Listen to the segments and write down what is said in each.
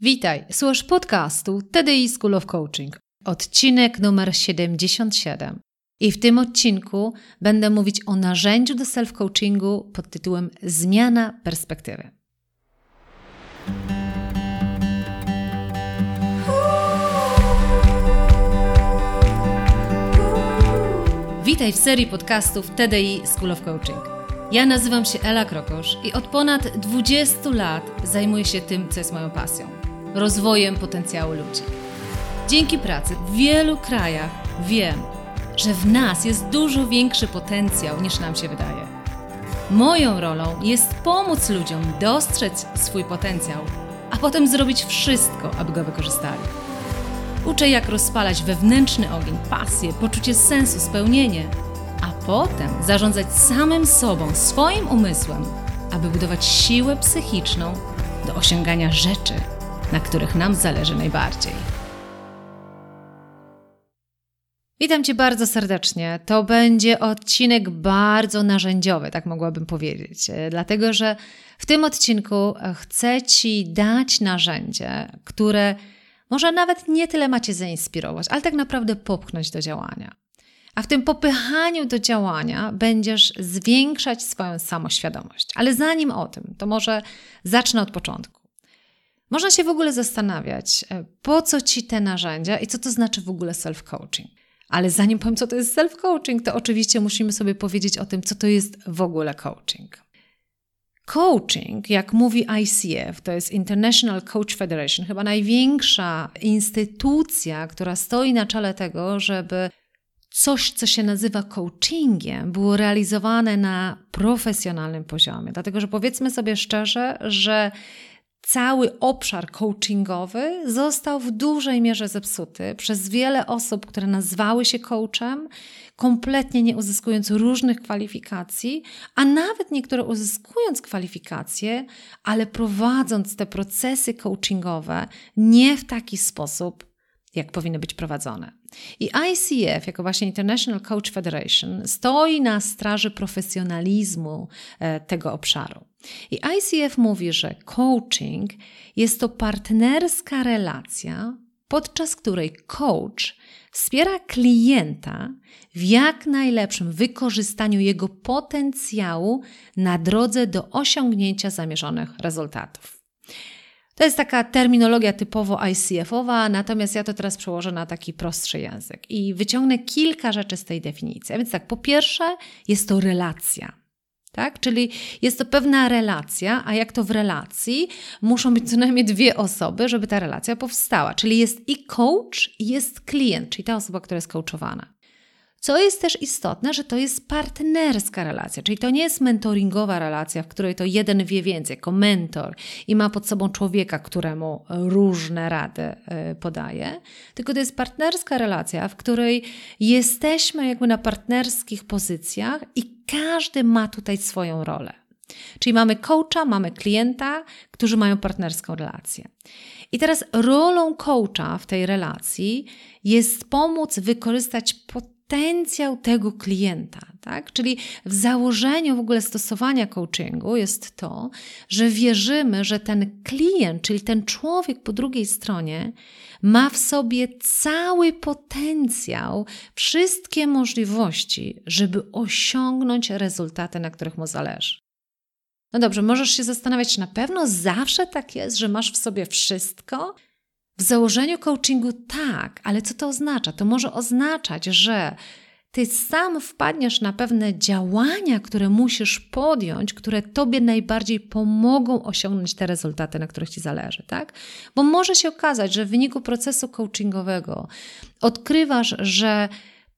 Witaj, słuchasz podcastu TDI School of Coaching, odcinek numer 77. I w tym odcinku będę mówić o narzędziu do self-coachingu pod tytułem Zmiana perspektywy. Witaj w serii podcastów TDI School of Coaching. Ja nazywam się Ela Krokosz i od ponad 20 lat zajmuję się tym, co jest moją pasją rozwojem potencjału ludzi. Dzięki pracy w wielu krajach wiem, że w nas jest dużo większy potencjał niż nam się wydaje. Moją rolą jest pomóc ludziom dostrzec swój potencjał, a potem zrobić wszystko, aby go wykorzystali. Uczę, jak rozpalać wewnętrzny ogień, pasję, poczucie sensu, spełnienie, a potem zarządzać samym sobą, swoim umysłem, aby budować siłę psychiczną do osiągania rzeczy, na których nam zależy najbardziej. Witam Cię bardzo serdecznie. To będzie odcinek bardzo narzędziowy, tak mogłabym powiedzieć, e, dlatego że w tym odcinku chcę Ci dać narzędzie, które może nawet nie tyle macie zainspirować, ale tak naprawdę popchnąć do działania. A w tym popychaniu do działania będziesz zwiększać swoją samoświadomość. Ale zanim o tym, to może zacznę od początku. Można się w ogóle zastanawiać, e, po co ci te narzędzia i co to znaczy w ogóle self-coaching. Ale zanim powiem, co to jest self-coaching, to oczywiście musimy sobie powiedzieć o tym, co to jest w ogóle coaching. Coaching, jak mówi ICF, to jest International Coach Federation, chyba największa instytucja, która stoi na czele tego, żeby coś, co się nazywa coachingiem, było realizowane na profesjonalnym poziomie. Dlatego, że powiedzmy sobie szczerze, że cały obszar coachingowy został w dużej mierze zepsuty przez wiele osób, które nazywały się coachem, kompletnie nie uzyskując różnych kwalifikacji, a nawet niektóre uzyskując kwalifikacje, ale prowadząc te procesy coachingowe nie w taki sposób, jak powinny być prowadzone. I ICF, jako właśnie International Coach Federation, stoi na straży profesjonalizmu e, tego obszaru. I ICF mówi, że coaching jest to partnerska relacja, podczas której coach wspiera klienta w jak najlepszym wykorzystaniu jego potencjału na drodze do osiągnięcia zamierzonych rezultatów. To jest taka terminologia typowo ICF-owa, natomiast ja to teraz przełożę na taki prostszy język i wyciągnę kilka rzeczy z tej definicji. A więc tak, po pierwsze jest to relacja. Tak? Czyli jest to pewna relacja, a jak to w relacji, muszą być co najmniej dwie osoby, żeby ta relacja powstała. Czyli jest i coach, i jest klient, czyli ta osoba, która jest coachowana. Co jest też istotne, że to jest partnerska relacja, czyli to nie jest mentoringowa relacja, w której to jeden wie więcej, jako mentor i ma pod sobą człowieka, któremu różne rady e, podaje, tylko to jest partnerska relacja, w której jesteśmy jakby na partnerskich pozycjach i każdy ma tutaj swoją rolę. Czyli mamy coacha, mamy klienta, którzy mają partnerską relację. I teraz rolą coacha w tej relacji jest pomóc wykorzystać potencjał tego klienta, tak? Czyli w założeniu w ogóle stosowania coachingu jest to, że wierzymy, że ten klient, czyli ten człowiek po drugiej stronie, ma w sobie cały potencjał, wszystkie możliwości, żeby osiągnąć rezultaty, na których mu zależy. No dobrze, możesz się zastanawiać, czy na pewno zawsze tak jest, że masz w sobie wszystko? W założeniu coachingu tak, ale co to oznacza? To może oznaczać, że ty sam wpadniesz na pewne działania, które musisz podjąć, które tobie najbardziej pomogą osiągnąć te rezultaty, na których ci zależy, tak? Bo może się okazać, że w wyniku procesu coachingowego odkrywasz, że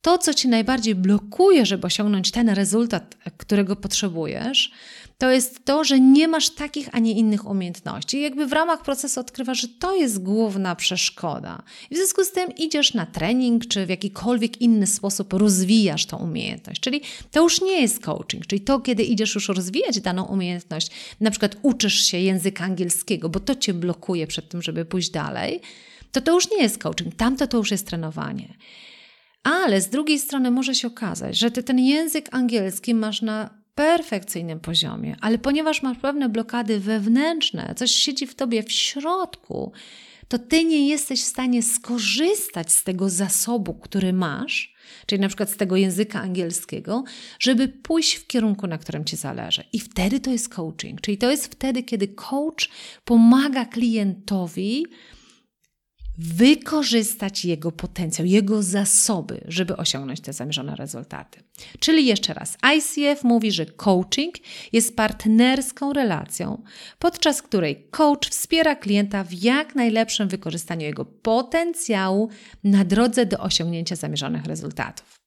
to, co ci najbardziej blokuje, żeby osiągnąć ten rezultat, którego potrzebujesz, to jest to, że nie masz takich, a nie innych umiejętności. I jakby w ramach procesu odkrywasz, że to jest główna przeszkoda. I w związku z tym idziesz na trening, czy w jakikolwiek inny sposób rozwijasz tą umiejętność. Czyli to już nie jest coaching, czyli to, kiedy idziesz już rozwijać daną umiejętność, na przykład uczysz się języka angielskiego, bo to cię blokuje przed tym, żeby pójść dalej, to to już nie jest coaching, tamto to już jest trenowanie. Ale z drugiej strony może się okazać, że ty ten język angielski masz na perfekcyjnym poziomie, ale ponieważ masz pewne blokady wewnętrzne, coś siedzi w tobie w środku, to ty nie jesteś w stanie skorzystać z tego zasobu, który masz, czyli na przykład z tego języka angielskiego, żeby pójść w kierunku, na którym ci zależy. I wtedy to jest coaching, czyli to jest wtedy, kiedy coach pomaga klientowi wykorzystać jego potencjał, jego zasoby, żeby osiągnąć te zamierzone rezultaty. Czyli jeszcze raz, ICF mówi, że coaching jest partnerską relacją, podczas której coach wspiera klienta w jak najlepszym wykorzystaniu jego potencjału na drodze do osiągnięcia zamierzonych rezultatów.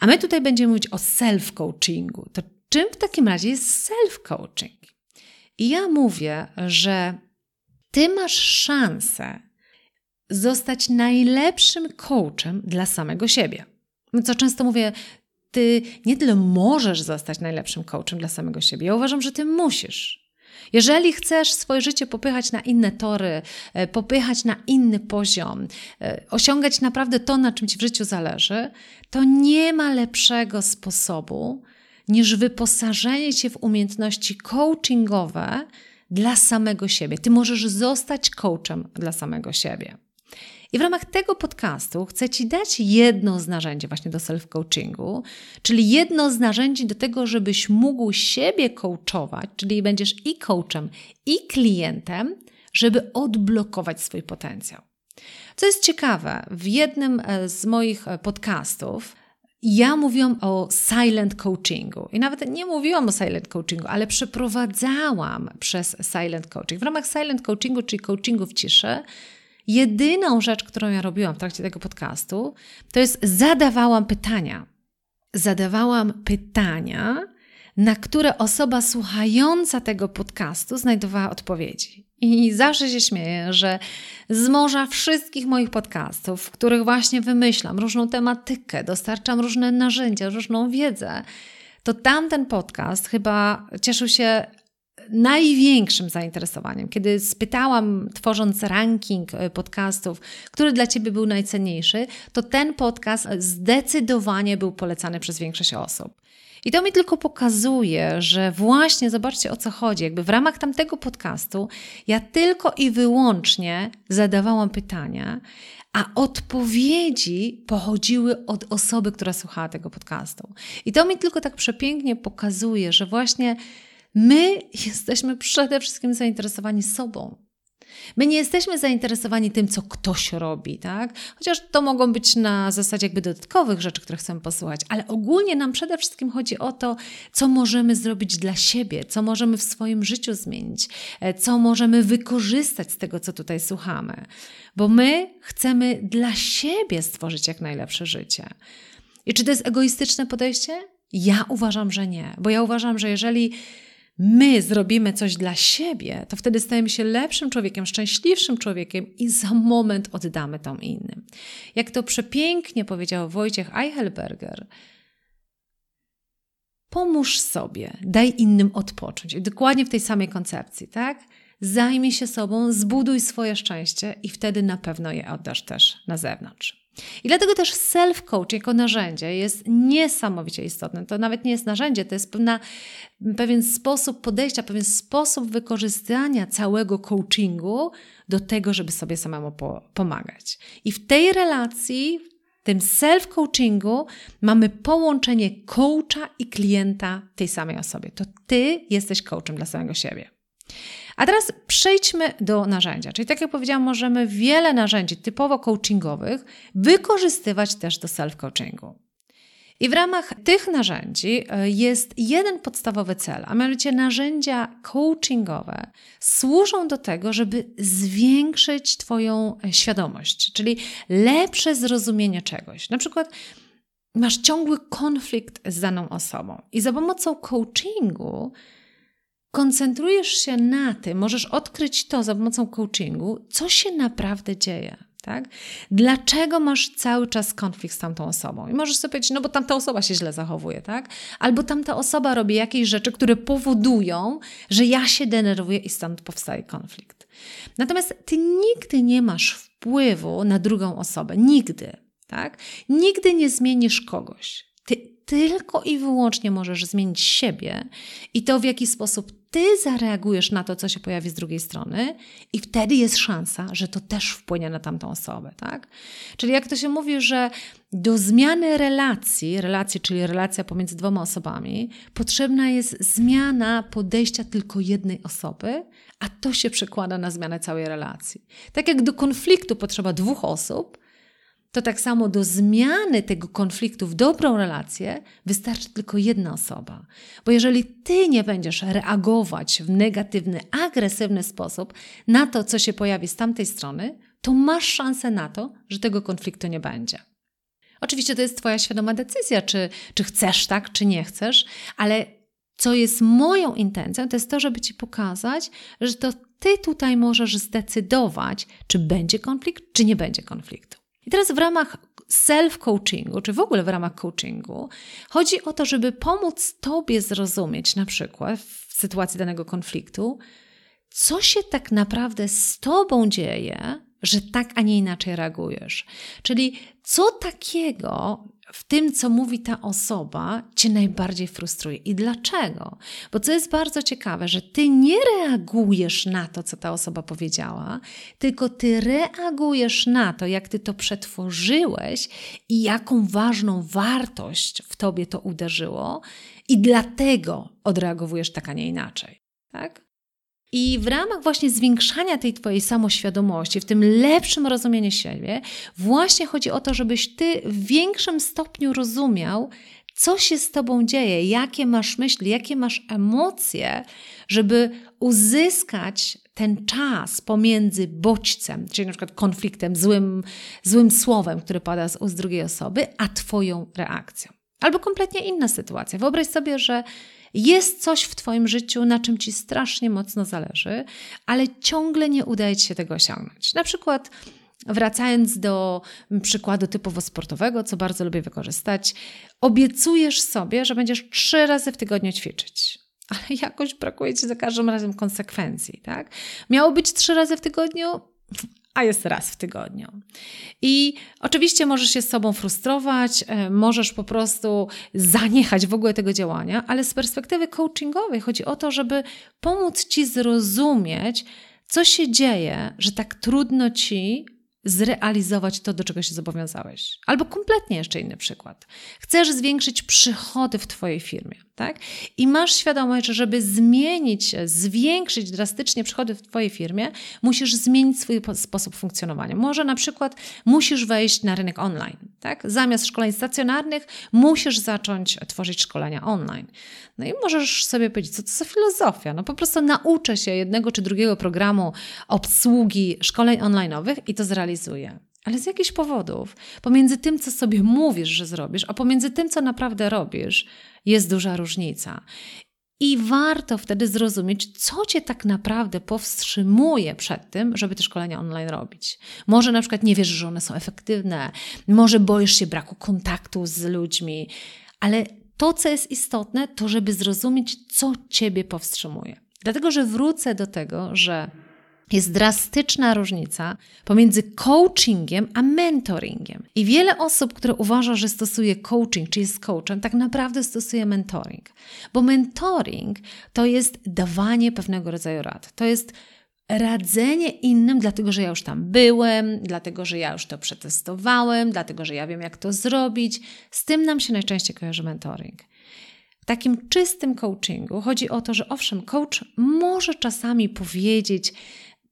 A my tutaj będziemy mówić o self-coachingu. To czym w takim razie jest self-coaching? I ja mówię, że ty masz szansę zostać najlepszym coachem dla samego siebie. Co często mówię, ty nie tyle możesz zostać najlepszym coachem dla samego siebie, ja uważam, że ty musisz. Jeżeli chcesz swoje życie popychać na inne tory, e, popychać na inny poziom, e, osiągać naprawdę to, na czym ci w życiu zależy, to nie ma lepszego sposobu niż wyposażenie się w umiejętności coachingowe dla samego siebie. Ty możesz zostać coachem dla samego siebie. I w ramach tego podcastu chcę Ci dać jedno z narzędzi właśnie do self-coachingu, czyli jedno z narzędzi do tego, żebyś mógł siebie coachować, czyli będziesz i coachem, i klientem, żeby odblokować swój potencjał. Co jest ciekawe, w jednym e, z moich e, podcastów ja mówiłam o silent coachingu i nawet nie mówiłam o silent coachingu, ale przeprowadzałam przez silent coaching. W ramach silent coachingu, czyli coachingu w ciszy, Jedyną rzecz, którą ja robiłam w trakcie tego podcastu, to jest zadawałam pytania. Zadawałam pytania, na które osoba słuchająca tego podcastu znajdowała odpowiedzi. I zawsze się śmieję, że z morza wszystkich moich podcastów, w których właśnie wymyślam różną tematykę, dostarczam różne narzędzia, różną wiedzę, to tamten podcast chyba cieszył się największym zainteresowaniem. Kiedy spytałam, tworząc ranking e, podcastów, który dla Ciebie był najcenniejszy, to ten podcast zdecydowanie był polecany przez większość osób. I to mi tylko pokazuje, że właśnie zobaczcie o co chodzi. Jakby w ramach tamtego podcastu ja tylko i wyłącznie zadawałam pytania, a odpowiedzi pochodziły od osoby, która słuchała tego podcastu. I to mi tylko tak przepięknie pokazuje, że właśnie My jesteśmy przede wszystkim zainteresowani sobą. My nie jesteśmy zainteresowani tym, co ktoś robi, tak? Chociaż to mogą być na zasadzie jakby dodatkowych rzeczy, które chcemy posłuchać, ale ogólnie nam przede wszystkim chodzi o to, co możemy zrobić dla siebie, co możemy w swoim życiu zmienić, e, co możemy wykorzystać z tego, co tutaj słuchamy. Bo my chcemy dla siebie stworzyć jak najlepsze życie. I czy to jest egoistyczne podejście? Ja uważam, że nie, bo ja uważam, że jeżeli my zrobimy coś dla siebie, to wtedy stajemy się lepszym człowiekiem, szczęśliwszym człowiekiem i za moment oddamy to innym. Jak to przepięknie powiedział Wojciech Eichelberger, pomóż sobie, daj innym odpocząć. I dokładnie w tej samej koncepcji, tak? Zajmij się sobą, zbuduj swoje szczęście i wtedy na pewno je oddasz też na zewnątrz. I dlatego też self-coach jako narzędzie jest niesamowicie istotne. To nawet nie jest narzędzie, to jest pewna, pewien sposób podejścia, pewien sposób wykorzystania całego coachingu do tego, żeby sobie samemu po, pomagać. I w tej relacji, w tym self-coachingu, mamy połączenie coacha i klienta tej samej osobie. To ty jesteś coachem dla samego siebie. A teraz przejdźmy do narzędzia. Czyli tak jak powiedziałam, możemy wiele narzędzi typowo coachingowych wykorzystywać też do self-coachingu. I w ramach tych narzędzi e, jest jeden podstawowy cel, a mianowicie narzędzia coachingowe służą do tego, żeby zwiększyć Twoją świadomość, czyli lepsze zrozumienie czegoś. Na przykład masz ciągły konflikt z daną osobą i za pomocą coachingu koncentrujesz się na tym, możesz odkryć to za pomocą coachingu, co się naprawdę dzieje. Tak? Dlaczego masz cały czas konflikt z tamtą osobą? I możesz sobie powiedzieć, no bo tamta osoba się źle zachowuje, tak? Albo tamta osoba robi jakieś rzeczy, które powodują, że ja się denerwuję i stąd powstaje konflikt. Natomiast ty nigdy nie masz wpływu na drugą osobę. Nigdy, tak? Nigdy nie zmienisz kogoś. Ty tylko i wyłącznie możesz zmienić siebie i to, w jaki sposób ty zareagujesz na to, co się pojawi z drugiej strony, i wtedy jest szansa, że to też wpłynie na tamtą osobę, tak? Czyli jak to się mówi, że do zmiany relacji, relacji, czyli relacja pomiędzy dwoma osobami, potrzebna jest zmiana podejścia tylko jednej osoby, a to się przekłada na zmianę całej relacji. Tak jak do konfliktu potrzeba dwóch osób, to tak samo do zmiany tego konfliktu w dobrą relację wystarczy tylko jedna osoba. Bo jeżeli ty nie będziesz reagować w negatywny, agresywny sposób na to, co się pojawi z tamtej strony, to masz szansę na to, że tego konfliktu nie będzie. Oczywiście to jest Twoja świadoma decyzja, czy, czy chcesz tak, czy nie chcesz, ale co jest moją intencją, to jest to, żeby Ci pokazać, że to Ty tutaj możesz zdecydować, czy będzie konflikt, czy nie będzie konfliktu. I teraz w ramach self-coachingu, czy w ogóle w ramach coachingu, chodzi o to, żeby pomóc Tobie zrozumieć, na przykład w sytuacji danego konfliktu, co się tak naprawdę z Tobą dzieje, że tak, a nie inaczej reagujesz. Czyli co takiego w tym, co mówi ta osoba, cię najbardziej frustruje. I dlaczego? Bo co jest bardzo ciekawe, że ty nie reagujesz na to, co ta osoba powiedziała, tylko ty reagujesz na to, jak ty to przetworzyłeś i jaką ważną wartość w tobie to uderzyło, i dlatego odreagowujesz tak, a nie inaczej. Tak? I w ramach właśnie zwiększania tej Twojej samoświadomości, w tym lepszym rozumieniu siebie, właśnie chodzi o to, żebyś Ty w większym stopniu rozumiał, co się z Tobą dzieje, jakie masz myśli, jakie masz emocje, żeby uzyskać ten czas pomiędzy bodźcem, czyli na przykład konfliktem, złym, złym słowem, które pada z ust drugiej osoby, a Twoją reakcją. Albo kompletnie inna sytuacja. Wyobraź sobie, że jest coś w Twoim życiu, na czym Ci strasznie mocno zależy, ale ciągle nie udaje Ci się tego osiągnąć. Na przykład, wracając do przykładu typowo sportowego, co bardzo lubię wykorzystać, obiecujesz sobie, że będziesz trzy razy w tygodniu ćwiczyć. Ale jakoś brakuje ci za każdym razem konsekwencji, tak? Miało być trzy razy w tygodniu, a jest raz w tygodniu. I oczywiście możesz się z sobą frustrować, e, możesz po prostu zaniechać w ogóle tego działania, ale z perspektywy coachingowej chodzi o to, żeby pomóc ci zrozumieć, co się dzieje, że tak trudno ci zrealizować to, do czego się zobowiązałeś. Albo kompletnie jeszcze inny przykład. Chcesz zwiększyć przychody w Twojej firmie, tak? I masz świadomość, że żeby zmienić, zwiększyć drastycznie przychody w Twojej firmie, musisz zmienić swój sposób funkcjonowania. Może na przykład musisz wejść na rynek online, tak? Zamiast szkoleń stacjonarnych musisz zacząć tworzyć szkolenia online. No i możesz sobie powiedzieć, co to za filozofia? No po prostu nauczę się jednego czy drugiego programu obsługi szkoleń online'owych i to zrealizuję. Ale z jakichś powodów, pomiędzy tym, co sobie mówisz, że zrobisz, a pomiędzy tym, co naprawdę robisz, jest duża różnica. I warto wtedy zrozumieć, co cię tak naprawdę powstrzymuje przed tym, żeby te szkolenia online robić. Może na przykład nie wiesz, że one są efektywne, może boisz się braku kontaktu z ludźmi, ale to, co jest istotne, to żeby zrozumieć, co ciebie powstrzymuje. Dlatego, że wrócę do tego, że jest drastyczna różnica pomiędzy coachingiem a mentoringiem. I wiele osób, które uważa, że stosuje coaching, czy jest coachem, tak naprawdę stosuje mentoring. Bo mentoring to jest dawanie pewnego rodzaju rad. To jest radzenie innym, dlatego że ja już tam byłem, dlatego że ja już to przetestowałem, dlatego że ja wiem, jak to zrobić. Z tym nam się najczęściej kojarzy mentoring. Takim czystym coachingu chodzi o to, że owszem, coach może czasami powiedzieć,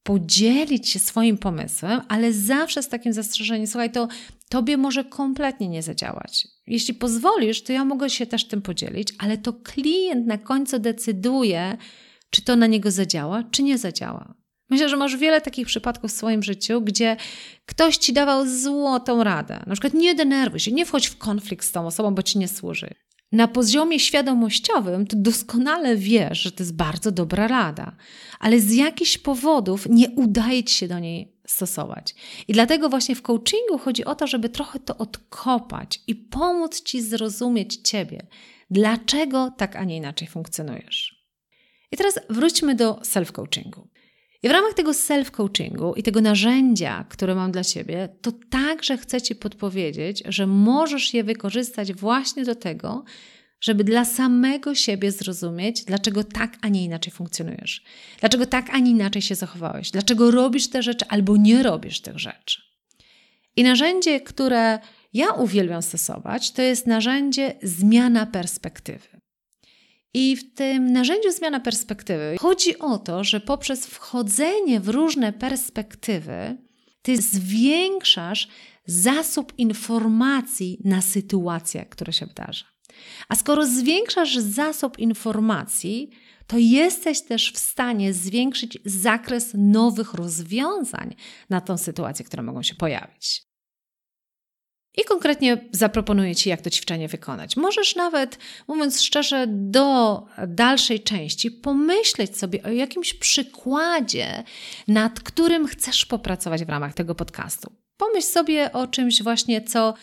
podzielić się swoim pomysłem, ale zawsze z takim zastrzeżeniem, słuchaj, to tobie może kompletnie nie zadziałać. Jeśli pozwolisz, to ja mogę się też tym podzielić, ale to klient na końcu decyduje, czy to na niego zadziała, czy nie zadziała. Myślę, że masz wiele takich przypadków w swoim życiu, gdzie ktoś ci dawał złotą radę. Na przykład nie denerwuj się, nie wchodź w konflikt z tą osobą, bo ci nie służy. Na poziomie świadomościowym to doskonale wiesz, że to jest bardzo dobra rada, ale z jakichś powodów nie udaje ci się do niej stosować. I dlatego właśnie w coachingu chodzi o to, żeby trochę to odkopać i pomóc ci zrozumieć ciebie, dlaczego tak, a nie inaczej funkcjonujesz. I teraz wróćmy do self-coachingu. I w ramach tego self-coachingu i tego narzędzia, które mam dla Ciebie, to także chcę Ci podpowiedzieć, że możesz je wykorzystać właśnie do tego, żeby dla samego siebie zrozumieć, dlaczego tak, a nie inaczej funkcjonujesz. Dlaczego tak, a nie inaczej się zachowałeś. Dlaczego robisz te rzeczy albo nie robisz tych rzeczy. I narzędzie, które ja uwielbiam stosować, to jest narzędzie zmiana perspektywy. I w tym narzędziu zmiana perspektywy chodzi o to, że poprzez wchodzenie w różne perspektywy, ty zwiększasz zasób informacji na sytuację, która się wydarza. A skoro zwiększasz zasób informacji, to jesteś też w stanie zwiększyć zakres nowych rozwiązań na tą sytuację, które mogą się pojawić. I konkretnie zaproponuję Ci, jak to ćwiczenie wykonać. Możesz nawet, mówiąc szczerze, do dalszej części pomyśleć sobie o jakimś przykładzie, nad którym chcesz popracować w ramach tego podcastu. Pomyśl sobie o czymś właśnie, co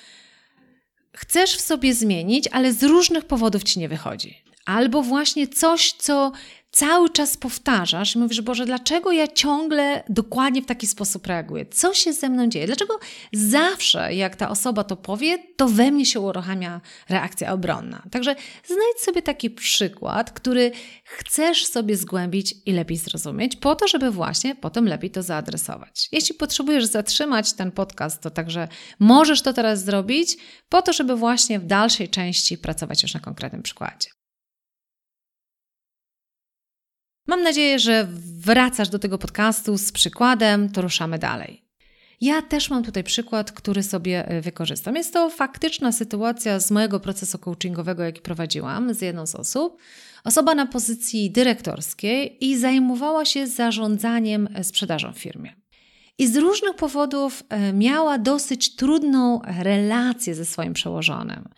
chcesz w sobie zmienić, ale z różnych powodów Ci nie wychodzi. Albo właśnie coś, co cały czas powtarzasz i mówisz, Boże, dlaczego ja ciągle dokładnie w taki sposób reaguję? Co się ze mną dzieje? Dlaczego zawsze, jak ta osoba to powie, to we mnie się uruchamia reakcja obronna? Także znajdź sobie taki przykład, który chcesz sobie zgłębić i lepiej zrozumieć, po to, żeby właśnie potem lepiej to zaadresować. Jeśli potrzebujesz zatrzymać ten podcast, to także możesz to teraz zrobić, po to, żeby właśnie w dalszej części pracować już na konkretnym przykładzie. Mam nadzieję, że wracasz do tego podcastu z przykładem, to ruszamy dalej. Ja też mam tutaj przykład, który sobie e, wykorzystam. Jest to faktyczna sytuacja z mojego procesu coachingowego, jaki prowadziłam z jedną z osób. Osoba na pozycji dyrektorskiej i zajmowała się zarządzaniem e, sprzedażą w firmie. I z różnych powodów e, miała dosyć trudną relację ze swoim przełożonym.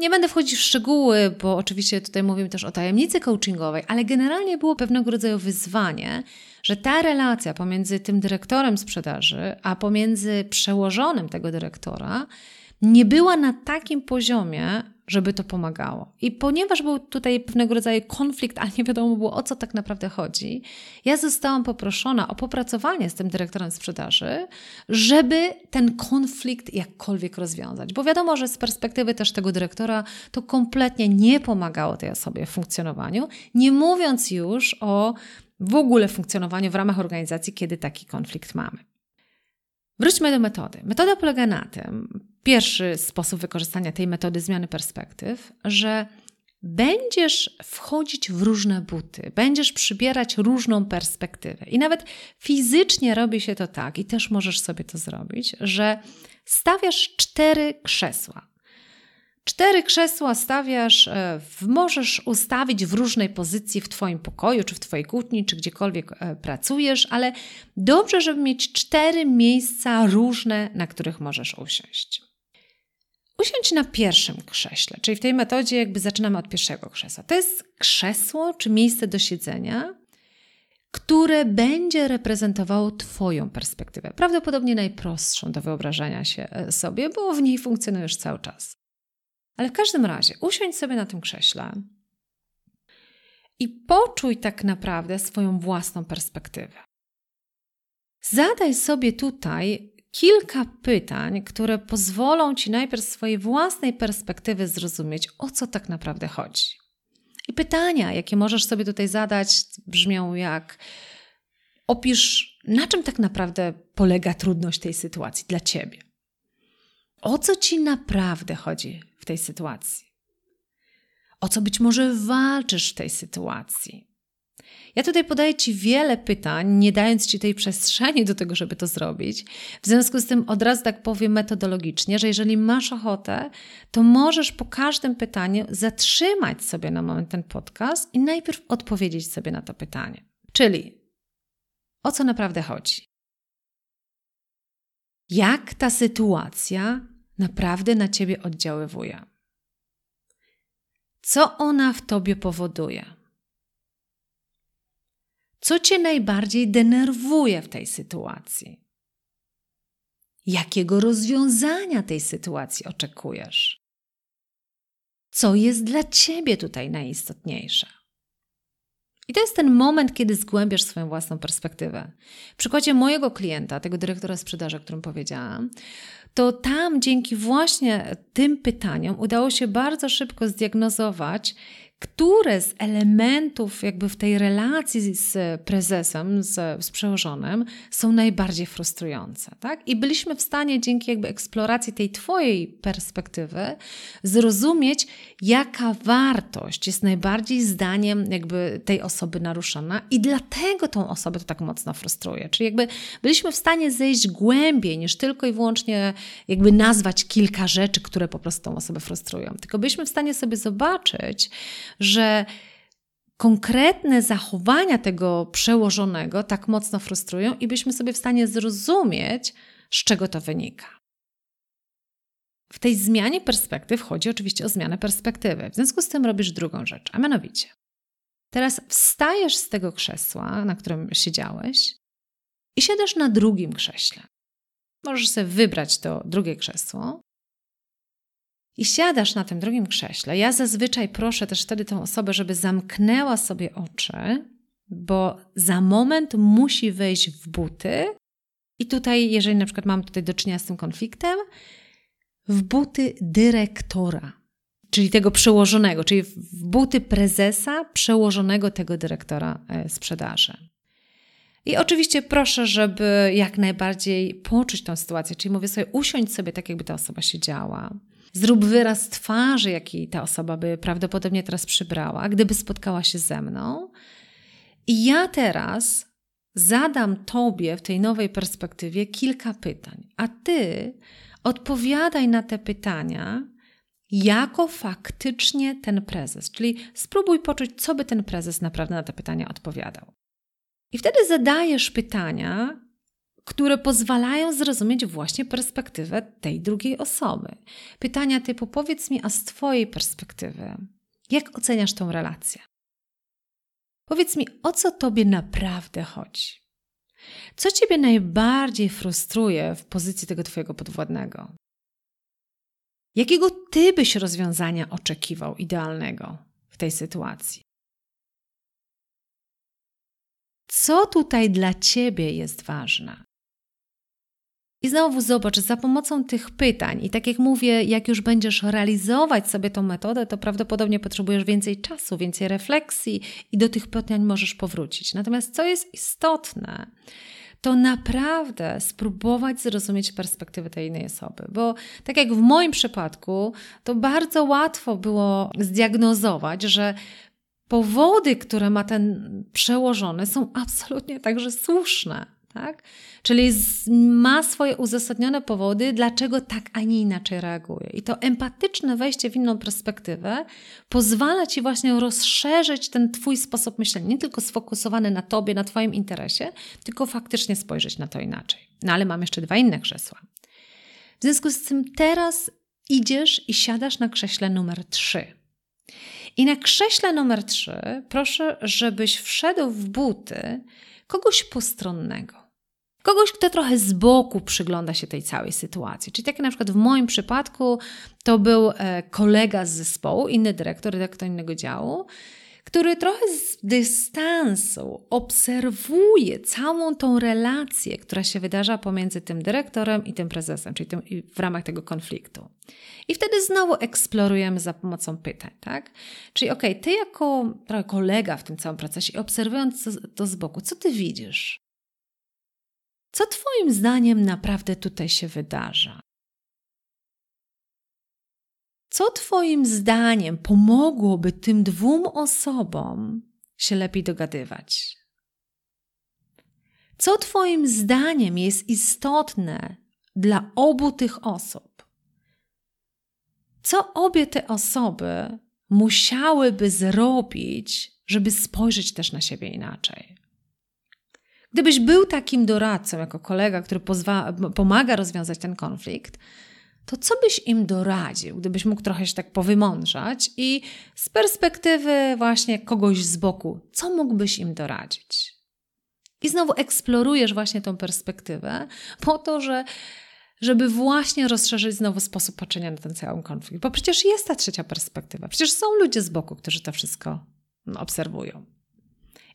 Nie będę wchodzić w szczegóły, bo oczywiście tutaj mówimy też o tajemnicy coachingowej, ale generalnie było pewnego rodzaju wyzwanie, że ta relacja pomiędzy tym dyrektorem sprzedaży, a pomiędzy przełożonym tego dyrektora nie była na takim poziomie, żeby to pomagało. I ponieważ był tutaj pewnego rodzaju konflikt, ale nie wiadomo było o co tak naprawdę chodzi, ja zostałam poproszona o popracowanie z tym dyrektorem sprzedaży, żeby ten konflikt jakkolwiek rozwiązać. Bo wiadomo, że z perspektywy też tego dyrektora to kompletnie nie pomagało tej osobie w funkcjonowaniu, nie mówiąc już o w ogóle funkcjonowaniu w ramach organizacji, kiedy taki konflikt mamy. Wróćmy do metody. Metoda polega na tym, pierwszy sposób wykorzystania tej metody zmiany perspektyw, że będziesz wchodzić w różne buty, będziesz przybierać różną perspektywę. I nawet fizycznie robi się to tak, i też możesz sobie to zrobić, że stawiasz cztery krzesła. Cztery krzesła stawiasz, e, możesz ustawić w różnej pozycji w Twoim pokoju, czy w Twojej kłótni, czy gdziekolwiek e, pracujesz, ale dobrze, żeby mieć cztery miejsca różne, na których możesz usiąść. Usiądź na pierwszym krześle, czyli w tej metodzie jakby zaczynamy od pierwszego krzesła. To jest krzesło czy miejsce do siedzenia, które będzie reprezentowało Twoją perspektywę. Prawdopodobnie najprostszą do wyobrażenia się e, sobie, bo w niej funkcjonujesz cały czas. Ale w każdym razie usiądź sobie na tym krześle i poczuj tak naprawdę swoją własną perspektywę. Zadaj sobie tutaj kilka pytań, które pozwolą ci najpierw z swojej własnej perspektywy zrozumieć, o co tak naprawdę chodzi. I pytania, jakie możesz sobie tutaj zadać, brzmią jak: opisz, na czym tak naprawdę polega trudność tej sytuacji dla ciebie. O co ci naprawdę chodzi w tej sytuacji? O co być może walczysz w tej sytuacji? Ja tutaj podaję Ci wiele pytań, nie dając Ci tej przestrzeni do tego, żeby to zrobić. W związku z tym od razu tak powiem metodologicznie, że jeżeli masz ochotę, to możesz po każdym pytaniu zatrzymać sobie na moment ten podcast i najpierw odpowiedzieć sobie na to pytanie. Czyli o co naprawdę chodzi? Jak ta sytuacja naprawdę na Ciebie oddziaływuje? Co ona w Tobie powoduje? Co cię najbardziej denerwuje w tej sytuacji? Jakiego rozwiązania tej sytuacji oczekujesz? Co jest dla ciebie tutaj najistotniejsze? I to jest ten moment, kiedy zgłębiasz swoją własną perspektywę. W przykładzie mojego klienta, tego dyrektora sprzedaży, o którym powiedziałam, to tam dzięki właśnie tym pytaniom udało się bardzo szybko zdiagnozować, które z elementów jakby w tej relacji z prezesem, z, z przełożonym są najbardziej frustrujące, tak? I byliśmy w stanie dzięki jakby eksploracji tej twojej perspektywy zrozumieć, jaka wartość jest najbardziej zdaniem jakby tej osoby naruszona i dlatego tą osobę to tak mocno frustruje. Czyli jakby byliśmy w stanie zejść głębiej niż tylko i wyłącznie jakby nazwać kilka rzeczy, które po prostu tą osobę frustrują. Tylko byliśmy w stanie sobie zobaczyć, że konkretne zachowania tego przełożonego tak mocno frustrują i byśmy sobie w stanie zrozumieć, z czego to wynika. W tej zmianie perspektyw chodzi oczywiście o zmianę perspektywy. W związku z tym robisz drugą rzecz, a mianowicie teraz wstajesz z tego krzesła, na którym siedziałeś i siadasz na drugim krześle. Możesz sobie wybrać to drugie krzesło i siadasz na tym drugim krześle, ja zazwyczaj proszę też wtedy tę osobę, żeby zamknęła sobie oczy, bo za moment musi wejść w buty. I tutaj, jeżeli na przykład mam tutaj do czynienia z tym konfliktem, w buty dyrektora, czyli tego przełożonego, czyli w buty prezesa przełożonego tego dyrektora e, sprzedaży. I oczywiście proszę, żeby jak najbardziej poczuć tę sytuację, czyli mówię sobie, usiądź sobie tak, jakby ta osoba siedziała. Zrób wyraz twarzy, jaki ta osoba by prawdopodobnie teraz przybrała, gdyby spotkała się ze mną. I ja teraz zadam Tobie w tej nowej perspektywie kilka pytań, a Ty odpowiadaj na te pytania jako faktycznie ten prezes. Czyli spróbuj poczuć, co by ten prezes naprawdę na te pytania odpowiadał. I wtedy zadajesz pytania, które pozwalają zrozumieć właśnie perspektywę tej drugiej osoby. Pytania typu: powiedz mi, a z Twojej perspektywy, jak oceniasz tą relację? Powiedz mi, o co Tobie naprawdę chodzi? Co Ciebie najbardziej frustruje w pozycji tego Twojego podwładnego? Jakiego Ty byś rozwiązania oczekiwał idealnego w tej sytuacji? Co tutaj dla Ciebie jest ważne? I znowu zobacz, za pomocą tych pytań, i tak jak mówię, jak już będziesz realizować sobie tą metodę, to prawdopodobnie potrzebujesz więcej czasu, więcej refleksji i do tych pytań możesz powrócić. Natomiast co jest istotne, to naprawdę spróbować zrozumieć perspektywę tej innej osoby. Bo tak jak w moim przypadku, to bardzo łatwo było zdiagnozować, że powody, które ma ten przełożony, są absolutnie także słuszne. Tak? Czyli ma swoje uzasadnione powody, dlaczego tak, a nie inaczej reaguje. I to empatyczne wejście w inną perspektywę pozwala ci właśnie rozszerzyć ten twój sposób myślenia, nie tylko sfokusowany na tobie, na twoim interesie, tylko faktycznie spojrzeć na to inaczej. No ale mam jeszcze dwa inne krzesła. W związku z tym teraz idziesz i siadasz na krześle numer trzy. I na krześle numer trzy proszę, żebyś wszedł w buty kogoś postronnego. Kogoś, kto trochę z boku przygląda się tej całej sytuacji. Czyli tak jak na przykład w moim przypadku to był e, kolega z zespołu, inny dyrektor, dyrektor innego działu, który trochę z dystansu obserwuje całą tą relację, która się wydarza pomiędzy tym dyrektorem i tym prezesem, czyli tym, w ramach tego konfliktu. I wtedy znowu eksplorujemy za pomocą pytań, tak? Czyli okej, okay, ty jako trochę kolega w tym całym procesie, obserwując to z boku, co ty widzisz? Co Twoim zdaniem naprawdę tutaj się wydarza? Co Twoim zdaniem pomogłoby tym dwóm osobom się lepiej dogadywać? Co Twoim zdaniem jest istotne dla obu tych osób? Co obie te osoby musiałyby zrobić, żeby spojrzeć też na siebie inaczej? Gdybyś był takim doradcą, jako kolega, który pozwa- pomaga rozwiązać ten konflikt, to co byś im doradził, gdybyś mógł trochę się tak powymądrzać i z perspektywy właśnie kogoś z boku, co mógłbyś im doradzić? I znowu eksplorujesz właśnie tą perspektywę po to, że żeby właśnie rozszerzyć znowu sposób patrzenia na ten cały konflikt. Bo przecież jest ta trzecia perspektywa. Przecież są ludzie z boku, którzy to wszystko obserwują.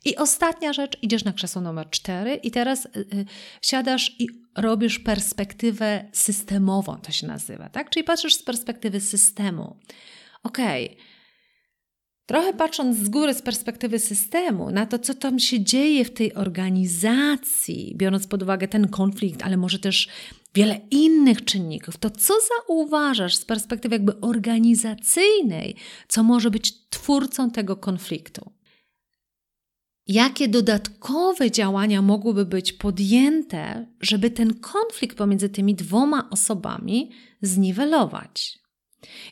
I ostatnia rzecz, idziesz na krzesło numer cztery i teraz yy, siadasz i robisz perspektywę systemową, to się nazywa, tak? Czyli patrzysz z perspektywy systemu. Okej. Okay. Trochę patrząc z góry, z perspektywy systemu, na to, co tam się dzieje w tej organizacji, biorąc pod uwagę ten konflikt, ale może też wiele innych czynników, to co zauważasz z perspektywy jakby organizacyjnej, co może być twórcą tego konfliktu? Jakie dodatkowe działania mogłyby być podjęte, żeby ten konflikt pomiędzy tymi dwoma osobami zniwelować?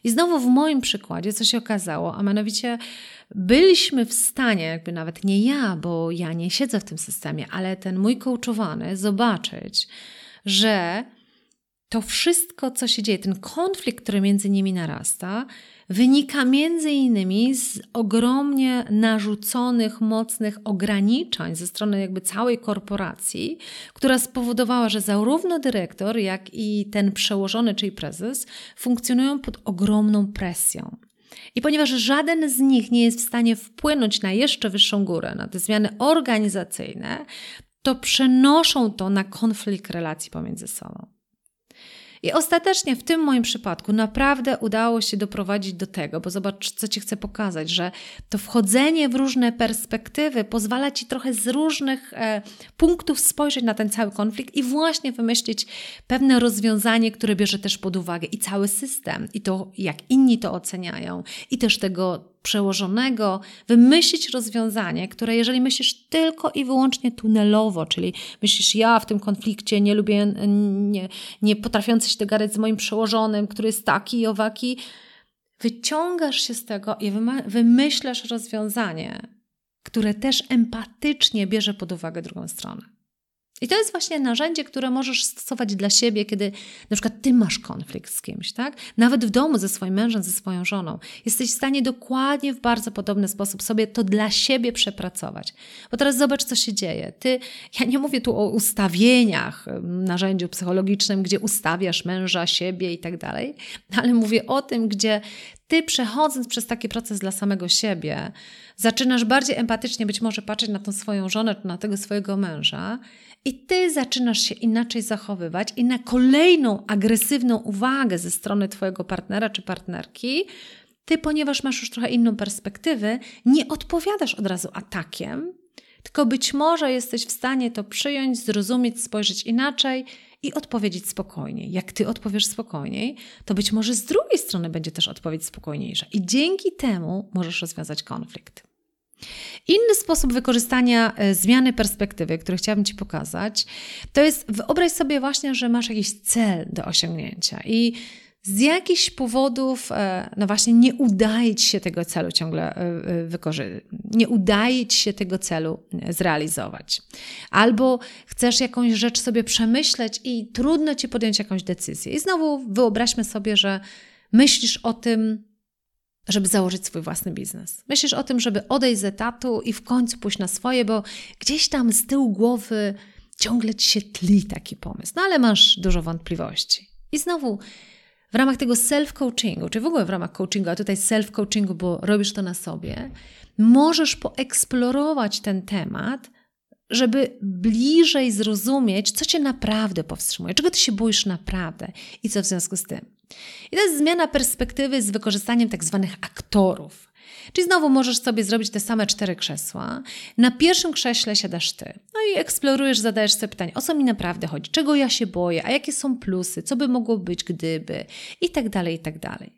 I znowu w moim przykładzie, co się okazało, a mianowicie byliśmy w stanie, jakby nawet nie ja, bo ja nie siedzę w tym systemie, ale ten mój coachowany, zobaczyć, że to wszystko, co się dzieje, ten konflikt, który między nimi narasta, wynika między innymi z ogromnie narzuconych, mocnych ograniczeń ze strony jakby całej korporacji, która spowodowała, że zarówno dyrektor, jak i ten przełożony, czyli prezes, funkcjonują pod ogromną presją. I ponieważ żaden z nich nie jest w stanie wpłynąć na jeszcze wyższą górę, na te zmiany organizacyjne, to przenoszą to na konflikt relacji pomiędzy sobą. I ostatecznie w tym moim przypadku naprawdę udało się doprowadzić do tego, bo zobacz, co Ci chcę pokazać, że to wchodzenie w różne perspektywy pozwala Ci trochę z różnych e, punktów spojrzeć na ten cały konflikt i właśnie wymyślić pewne rozwiązanie, które bierze też pod uwagę i cały system, i to, jak inni to oceniają, i też tego przełożonego, wymyślić rozwiązanie, które jeżeli myślisz tylko i wyłącznie tunelowo, czyli myślisz, ja w tym konflikcie nie lubię, nie, nie potrafiący się dogadać z moim przełożonym, który jest taki i owaki, wyciągasz się z tego i wymyślasz rozwiązanie, które też empatycznie bierze pod uwagę drugą stronę. I to jest właśnie narzędzie, które możesz stosować dla siebie, kiedy na przykład ty masz konflikt z kimś, tak? Nawet w domu ze swoim mężem, ze swoją żoną. Jesteś w stanie dokładnie w bardzo podobny sposób sobie to dla siebie przepracować. Bo teraz zobacz, co się dzieje. Ty, ja nie mówię tu o ustawieniach, narzędziu psychologicznym, gdzie ustawiasz męża, siebie i tak dalej, ale mówię o tym, gdzie ty przechodząc przez taki proces dla samego siebie, zaczynasz bardziej empatycznie być może patrzeć na tą swoją żonę czy na tego swojego męża i ty zaczynasz się inaczej zachowywać i na kolejną agresywną uwagę ze strony twojego partnera czy partnerki, ty, ponieważ masz już trochę inną perspektywę, nie odpowiadasz od razu atakiem, tylko być może jesteś w stanie to przyjąć, zrozumieć, spojrzeć inaczej i odpowiedzieć spokojniej. Jak ty odpowiesz spokojniej, to być może z drugiej strony będzie też odpowiedź spokojniejsza i dzięki temu możesz rozwiązać konflikt. Inny sposób wykorzystania e, zmiany perspektywy, który chciałabym Ci pokazać, to jest wyobraź sobie właśnie, że masz jakiś cel do osiągnięcia i z jakichś powodów, e, no właśnie, nie udaje ci się tego celu ciągle e, wykorzystać, nie udaje ci się tego celu zrealizować. Albo chcesz jakąś rzecz sobie przemyśleć i trudno ci podjąć jakąś decyzję. I znowu wyobraźmy sobie, że myślisz o tym, żeby założyć swój własny biznes. Myślisz o tym, żeby odejść z etatu i w końcu pójść na swoje, bo gdzieś tam z tyłu głowy ciągle ci się tli taki pomysł, no ale masz dużo wątpliwości. I znowu w ramach tego self-coachingu, czy w ogóle w ramach coachingu, a tutaj self-coachingu, bo robisz to na sobie, możesz poeksplorować ten temat, żeby bliżej zrozumieć, co cię naprawdę powstrzymuje, czego ty się boisz naprawdę i co w związku z tym. I to jest zmiana perspektywy z wykorzystaniem tak zwanych aktorów. Czyli znowu możesz sobie zrobić te same cztery krzesła. Na pierwszym krześle siadasz ty. No i eksplorujesz, zadajesz sobie pytanie, o co mi naprawdę chodzi, czego ja się boję, a jakie są plusy, co by mogło być, gdyby, i tak dalej, i tak dalej.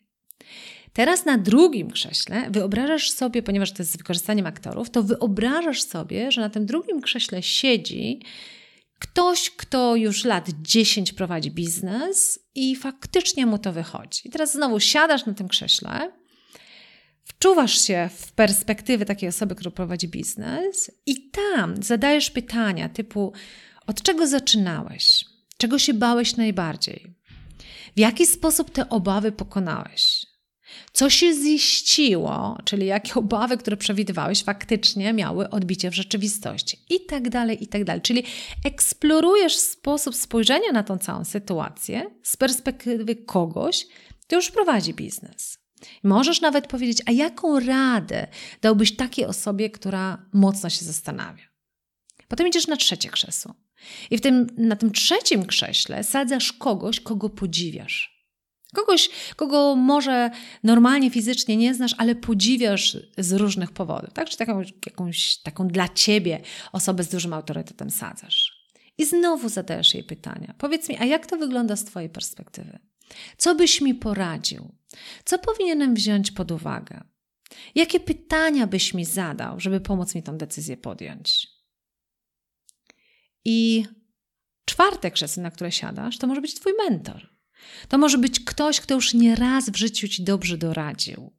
Teraz na drugim krześle wyobrażasz sobie, ponieważ to jest z wykorzystaniem aktorów, to wyobrażasz sobie, że na tym drugim krześle siedzi ktoś, kto już lat 10 prowadzi biznes i faktycznie mu to wychodzi. I teraz znowu siadasz na tym krześle, wczuwasz się w perspektywy takiej osoby, która prowadzi biznes i tam zadajesz pytania typu od czego zaczynałeś? Czego się bałeś najbardziej? W jaki sposób te obawy pokonałeś? Co się ziściło, czyli jakie obawy, które przewidywałeś, faktycznie miały odbicie w rzeczywistości, i tak dalej, i tak dalej. Czyli eksplorujesz sposób spojrzenia na tą całą sytuację z perspektywy kogoś, kto już prowadzi biznes. Możesz nawet powiedzieć, a jaką radę dałbyś takiej osobie, która mocno się zastanawia? Potem idziesz na trzecie krzesło. I w tym, na tym trzecim krześle sadzasz kogoś, kogo podziwiasz. Kogoś, kogo może normalnie fizycznie nie znasz, ale podziwiasz z różnych powodów. Tak? Czy taką, jakąś taką dla ciebie osobę z dużym autorytetem sadzasz. I znowu zadajesz jej pytania. Powiedz mi, a jak to wygląda z Twojej perspektywy? Co byś mi poradził? Co powinienem wziąć pod uwagę? Jakie pytania byś mi zadał, żeby pomóc mi tę decyzję podjąć? I czwarte krzesło, na które siadasz, to może być Twój mentor. To może być ktoś, kto już nie raz w życiu Ci dobrze doradził.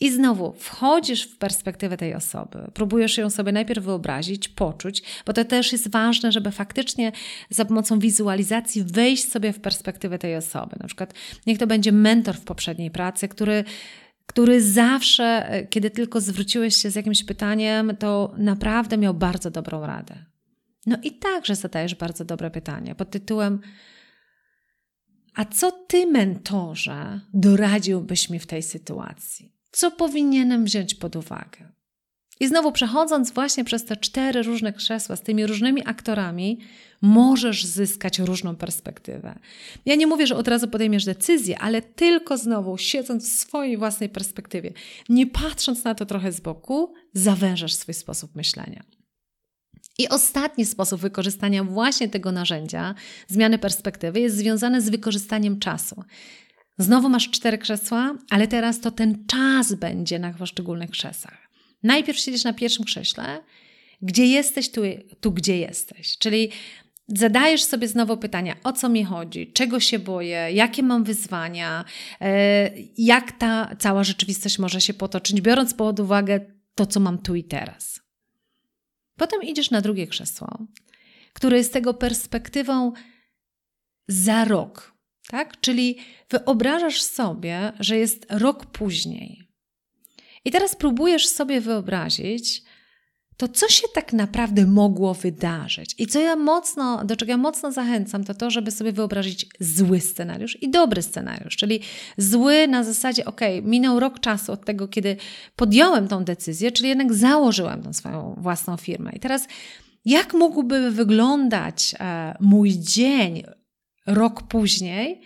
I znowu wchodzisz w perspektywę tej osoby, próbujesz ją sobie najpierw wyobrazić, poczuć, bo to też jest ważne, żeby faktycznie za pomocą wizualizacji wejść sobie w perspektywę tej osoby. Na przykład, niech to będzie mentor w poprzedniej pracy, który który zawsze, kiedy tylko zwróciłeś się z jakimś pytaniem, to naprawdę miał bardzo dobrą radę. No i także zadajesz bardzo dobre pytanie pod tytułem: A co ty, mentorze, doradziłbyś mi w tej sytuacji? Co powinienem wziąć pod uwagę? I znowu przechodząc właśnie przez te cztery różne krzesła z tymi różnymi aktorami, możesz zyskać różną perspektywę. Ja nie mówię, że od razu podejmiesz decyzję, ale tylko znowu siedząc w swojej własnej perspektywie, nie patrząc na to trochę z boku, zawężasz swój sposób myślenia. I ostatni sposób wykorzystania właśnie tego narzędzia, zmiany perspektywy, jest związany z wykorzystaniem czasu. Znowu masz cztery krzesła, ale teraz to ten czas będzie na poszczególnych krzesłach. Najpierw siedzisz na pierwszym krześle, gdzie jesteś, tu, tu gdzie jesteś. Czyli zadajesz sobie znowu pytania, o co mi chodzi, czego się boję, jakie mam wyzwania, e, jak ta cała rzeczywistość może się potoczyć, biorąc pod uwagę to, co mam tu i teraz. Potem idziesz na drugie krzesło, które jest tego perspektywą za rok, tak? Czyli wyobrażasz sobie, że jest rok później. I teraz próbujesz sobie wyobrazić, to co się tak naprawdę mogło wydarzyć. I co ja mocno, do czego ja mocno zachęcam, to to, żeby sobie wyobrazić zły scenariusz i dobry scenariusz. Czyli zły na zasadzie, ok, minął rok czasu od tego, kiedy podjąłem tą decyzję, czyli jednak założyłem tą swoją własną firmę. I teraz, jak mógłby wyglądać e, mój dzień rok później?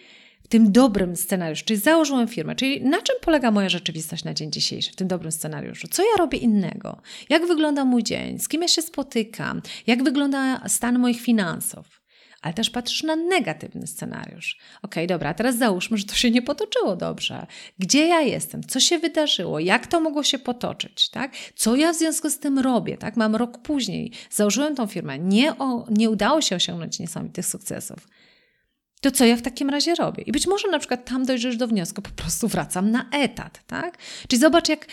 Tym dobrym scenariuszu, czyli założyłem firmę, czyli na czym polega moja rzeczywistość na dzień dzisiejszy, w tym dobrym scenariuszu? Co ja robię innego? Jak wygląda mój dzień? Z kim ja się spotykam? Jak wygląda stan moich finansów? Ale też patrzysz na negatywny scenariusz. Ok, dobra, teraz załóżmy, że to się nie potoczyło dobrze. Gdzie ja jestem? Co się wydarzyło? Jak to mogło się potoczyć? Tak? Co ja w związku z tym robię? Tak? Mam rok później, założyłem tą firmę, nie, o, nie udało się osiągnąć niesamowitych sukcesów to co ja w takim razie robię? I być może na przykład tam dojdziesz do wniosku, po prostu wracam na etat, tak? Czyli zobacz, jak,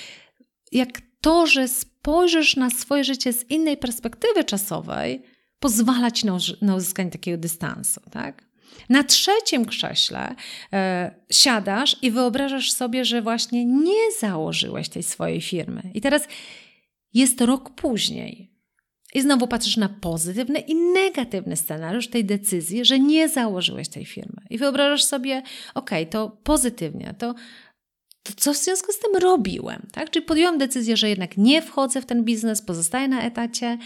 jak to, że spojrzysz na swoje życie z innej perspektywy czasowej, pozwala ci na, na uzyskanie takiego dystansu, tak? Na trzecim krześle e, siadasz i wyobrażasz sobie, że właśnie nie założyłeś tej swojej firmy. I teraz jest rok później. I znowu patrzysz na pozytywny i negatywny scenariusz tej decyzji, że nie założyłeś tej firmy. I wyobrażasz sobie, ok, to pozytywnie, to, to co w związku z tym robiłem? Tak? Czyli podjąłem decyzję, że jednak nie wchodzę w ten biznes, pozostaję na etacie.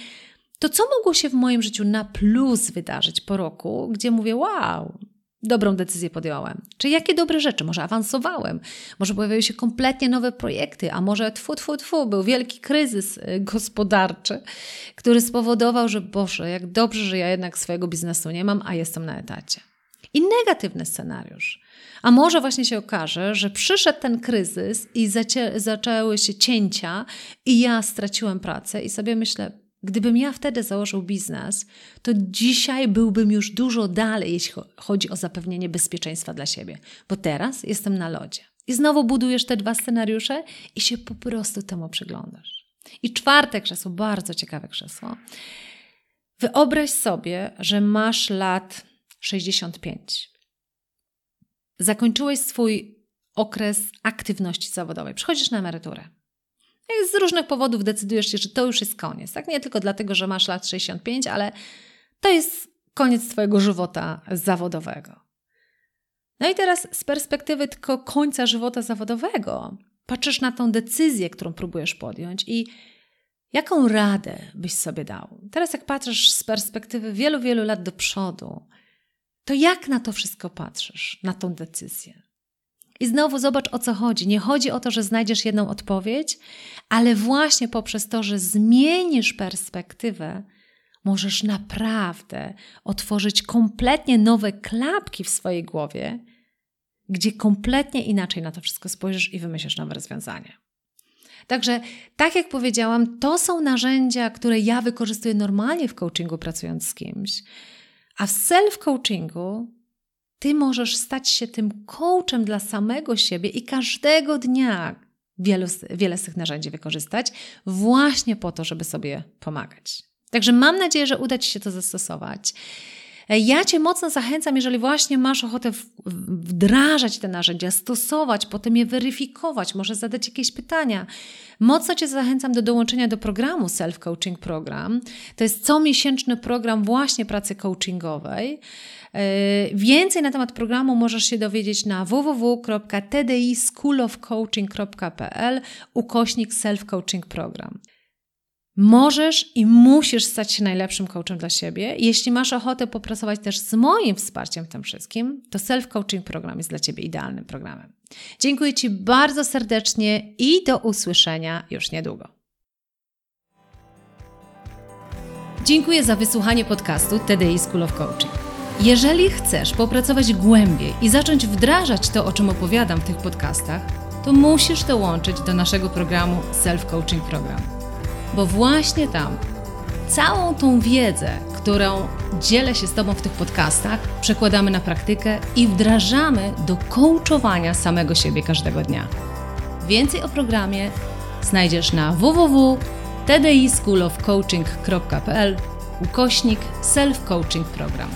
To co mogło się w moim życiu na plus wydarzyć po roku, gdzie mówię, wow, dobrą decyzję podjąłem? Czy jakie dobre rzeczy? Może awansowałem? Może pojawiły się kompletnie nowe projekty? A może tfu, tfu, tfu, był wielki kryzys y, gospodarczy, który spowodował, że Boże, jak dobrze, że ja jednak swojego biznesu nie mam, a jestem na etacie. I negatywny scenariusz. A może właśnie się okaże, że przyszedł ten kryzys i zaczęły się cięcia i ja straciłem pracę i sobie myślę, Gdybym ja wtedy założył biznes, to dzisiaj byłbym już dużo dalej, jeśli chodzi o zapewnienie bezpieczeństwa dla siebie, bo teraz jestem na lodzie. I znowu budujesz te dwa scenariusze i się po prostu temu przyglądasz. I czwarte krzesło, bardzo ciekawe krzesło. Wyobraź sobie, że masz lat 65. Zakończyłeś swój okres aktywności zawodowej, przychodzisz na emeryturę. Z różnych powodów decydujesz się, że to już jest koniec. Tak? Nie tylko dlatego, że masz lat 65, ale to jest koniec Twojego żywota zawodowego. No i teraz z perspektywy tylko końca żywota zawodowego, patrzysz na tą decyzję, którą próbujesz podjąć i jaką radę byś sobie dał? Teraz, jak patrzysz z perspektywy wielu, wielu lat do przodu, to jak na to wszystko patrzysz, na tą decyzję? I znowu zobacz o co chodzi. Nie chodzi o to, że znajdziesz jedną odpowiedź, ale właśnie poprzez to, że zmienisz perspektywę, możesz naprawdę otworzyć kompletnie nowe klapki w swojej głowie, gdzie kompletnie inaczej na to wszystko spojrzysz i wymyślisz nowe rozwiązanie. Także, tak jak powiedziałam, to są narzędzia, które ja wykorzystuję normalnie w coachingu, pracując z kimś. A w self-coachingu ty możesz stać się tym coachem dla samego siebie i każdego dnia wielu, wiele z tych narzędzi wykorzystać, właśnie po to, żeby sobie pomagać. Także mam nadzieję, że uda Ci się to zastosować. Ja Cię mocno zachęcam, jeżeli właśnie masz ochotę wdrażać te narzędzia, stosować, potem je weryfikować, może zadać jakieś pytania. Mocno Cię zachęcam do dołączenia do programu Self Coaching Program. To jest comiesięczny program właśnie pracy coachingowej. E, więcej na temat programu możesz się dowiedzieć na www.tdischoolofcoaching.pl ukośnik Self Coaching Program. Możesz i musisz stać się najlepszym coachem dla siebie. Jeśli masz ochotę popracować też z moim wsparciem w tym wszystkim, to Self-Coaching Program jest dla Ciebie idealnym programem. Dziękuję Ci bardzo serdecznie i do usłyszenia już niedługo. Dziękuję za wysłuchanie podcastu TDI School of Coaching. Jeżeli chcesz popracować głębiej i zacząć wdrażać to, o czym opowiadam w tych podcastach, to musisz dołączyć do naszego programu Self Coaching Program bo właśnie tam całą tą wiedzę, którą dzielę się z Tobą w tych podcastach, przekładamy na praktykę i wdrażamy do coachowania samego siebie każdego dnia. Więcej o programie znajdziesz na www.tdischoolofcoaching.pl ukośnik self-coaching program.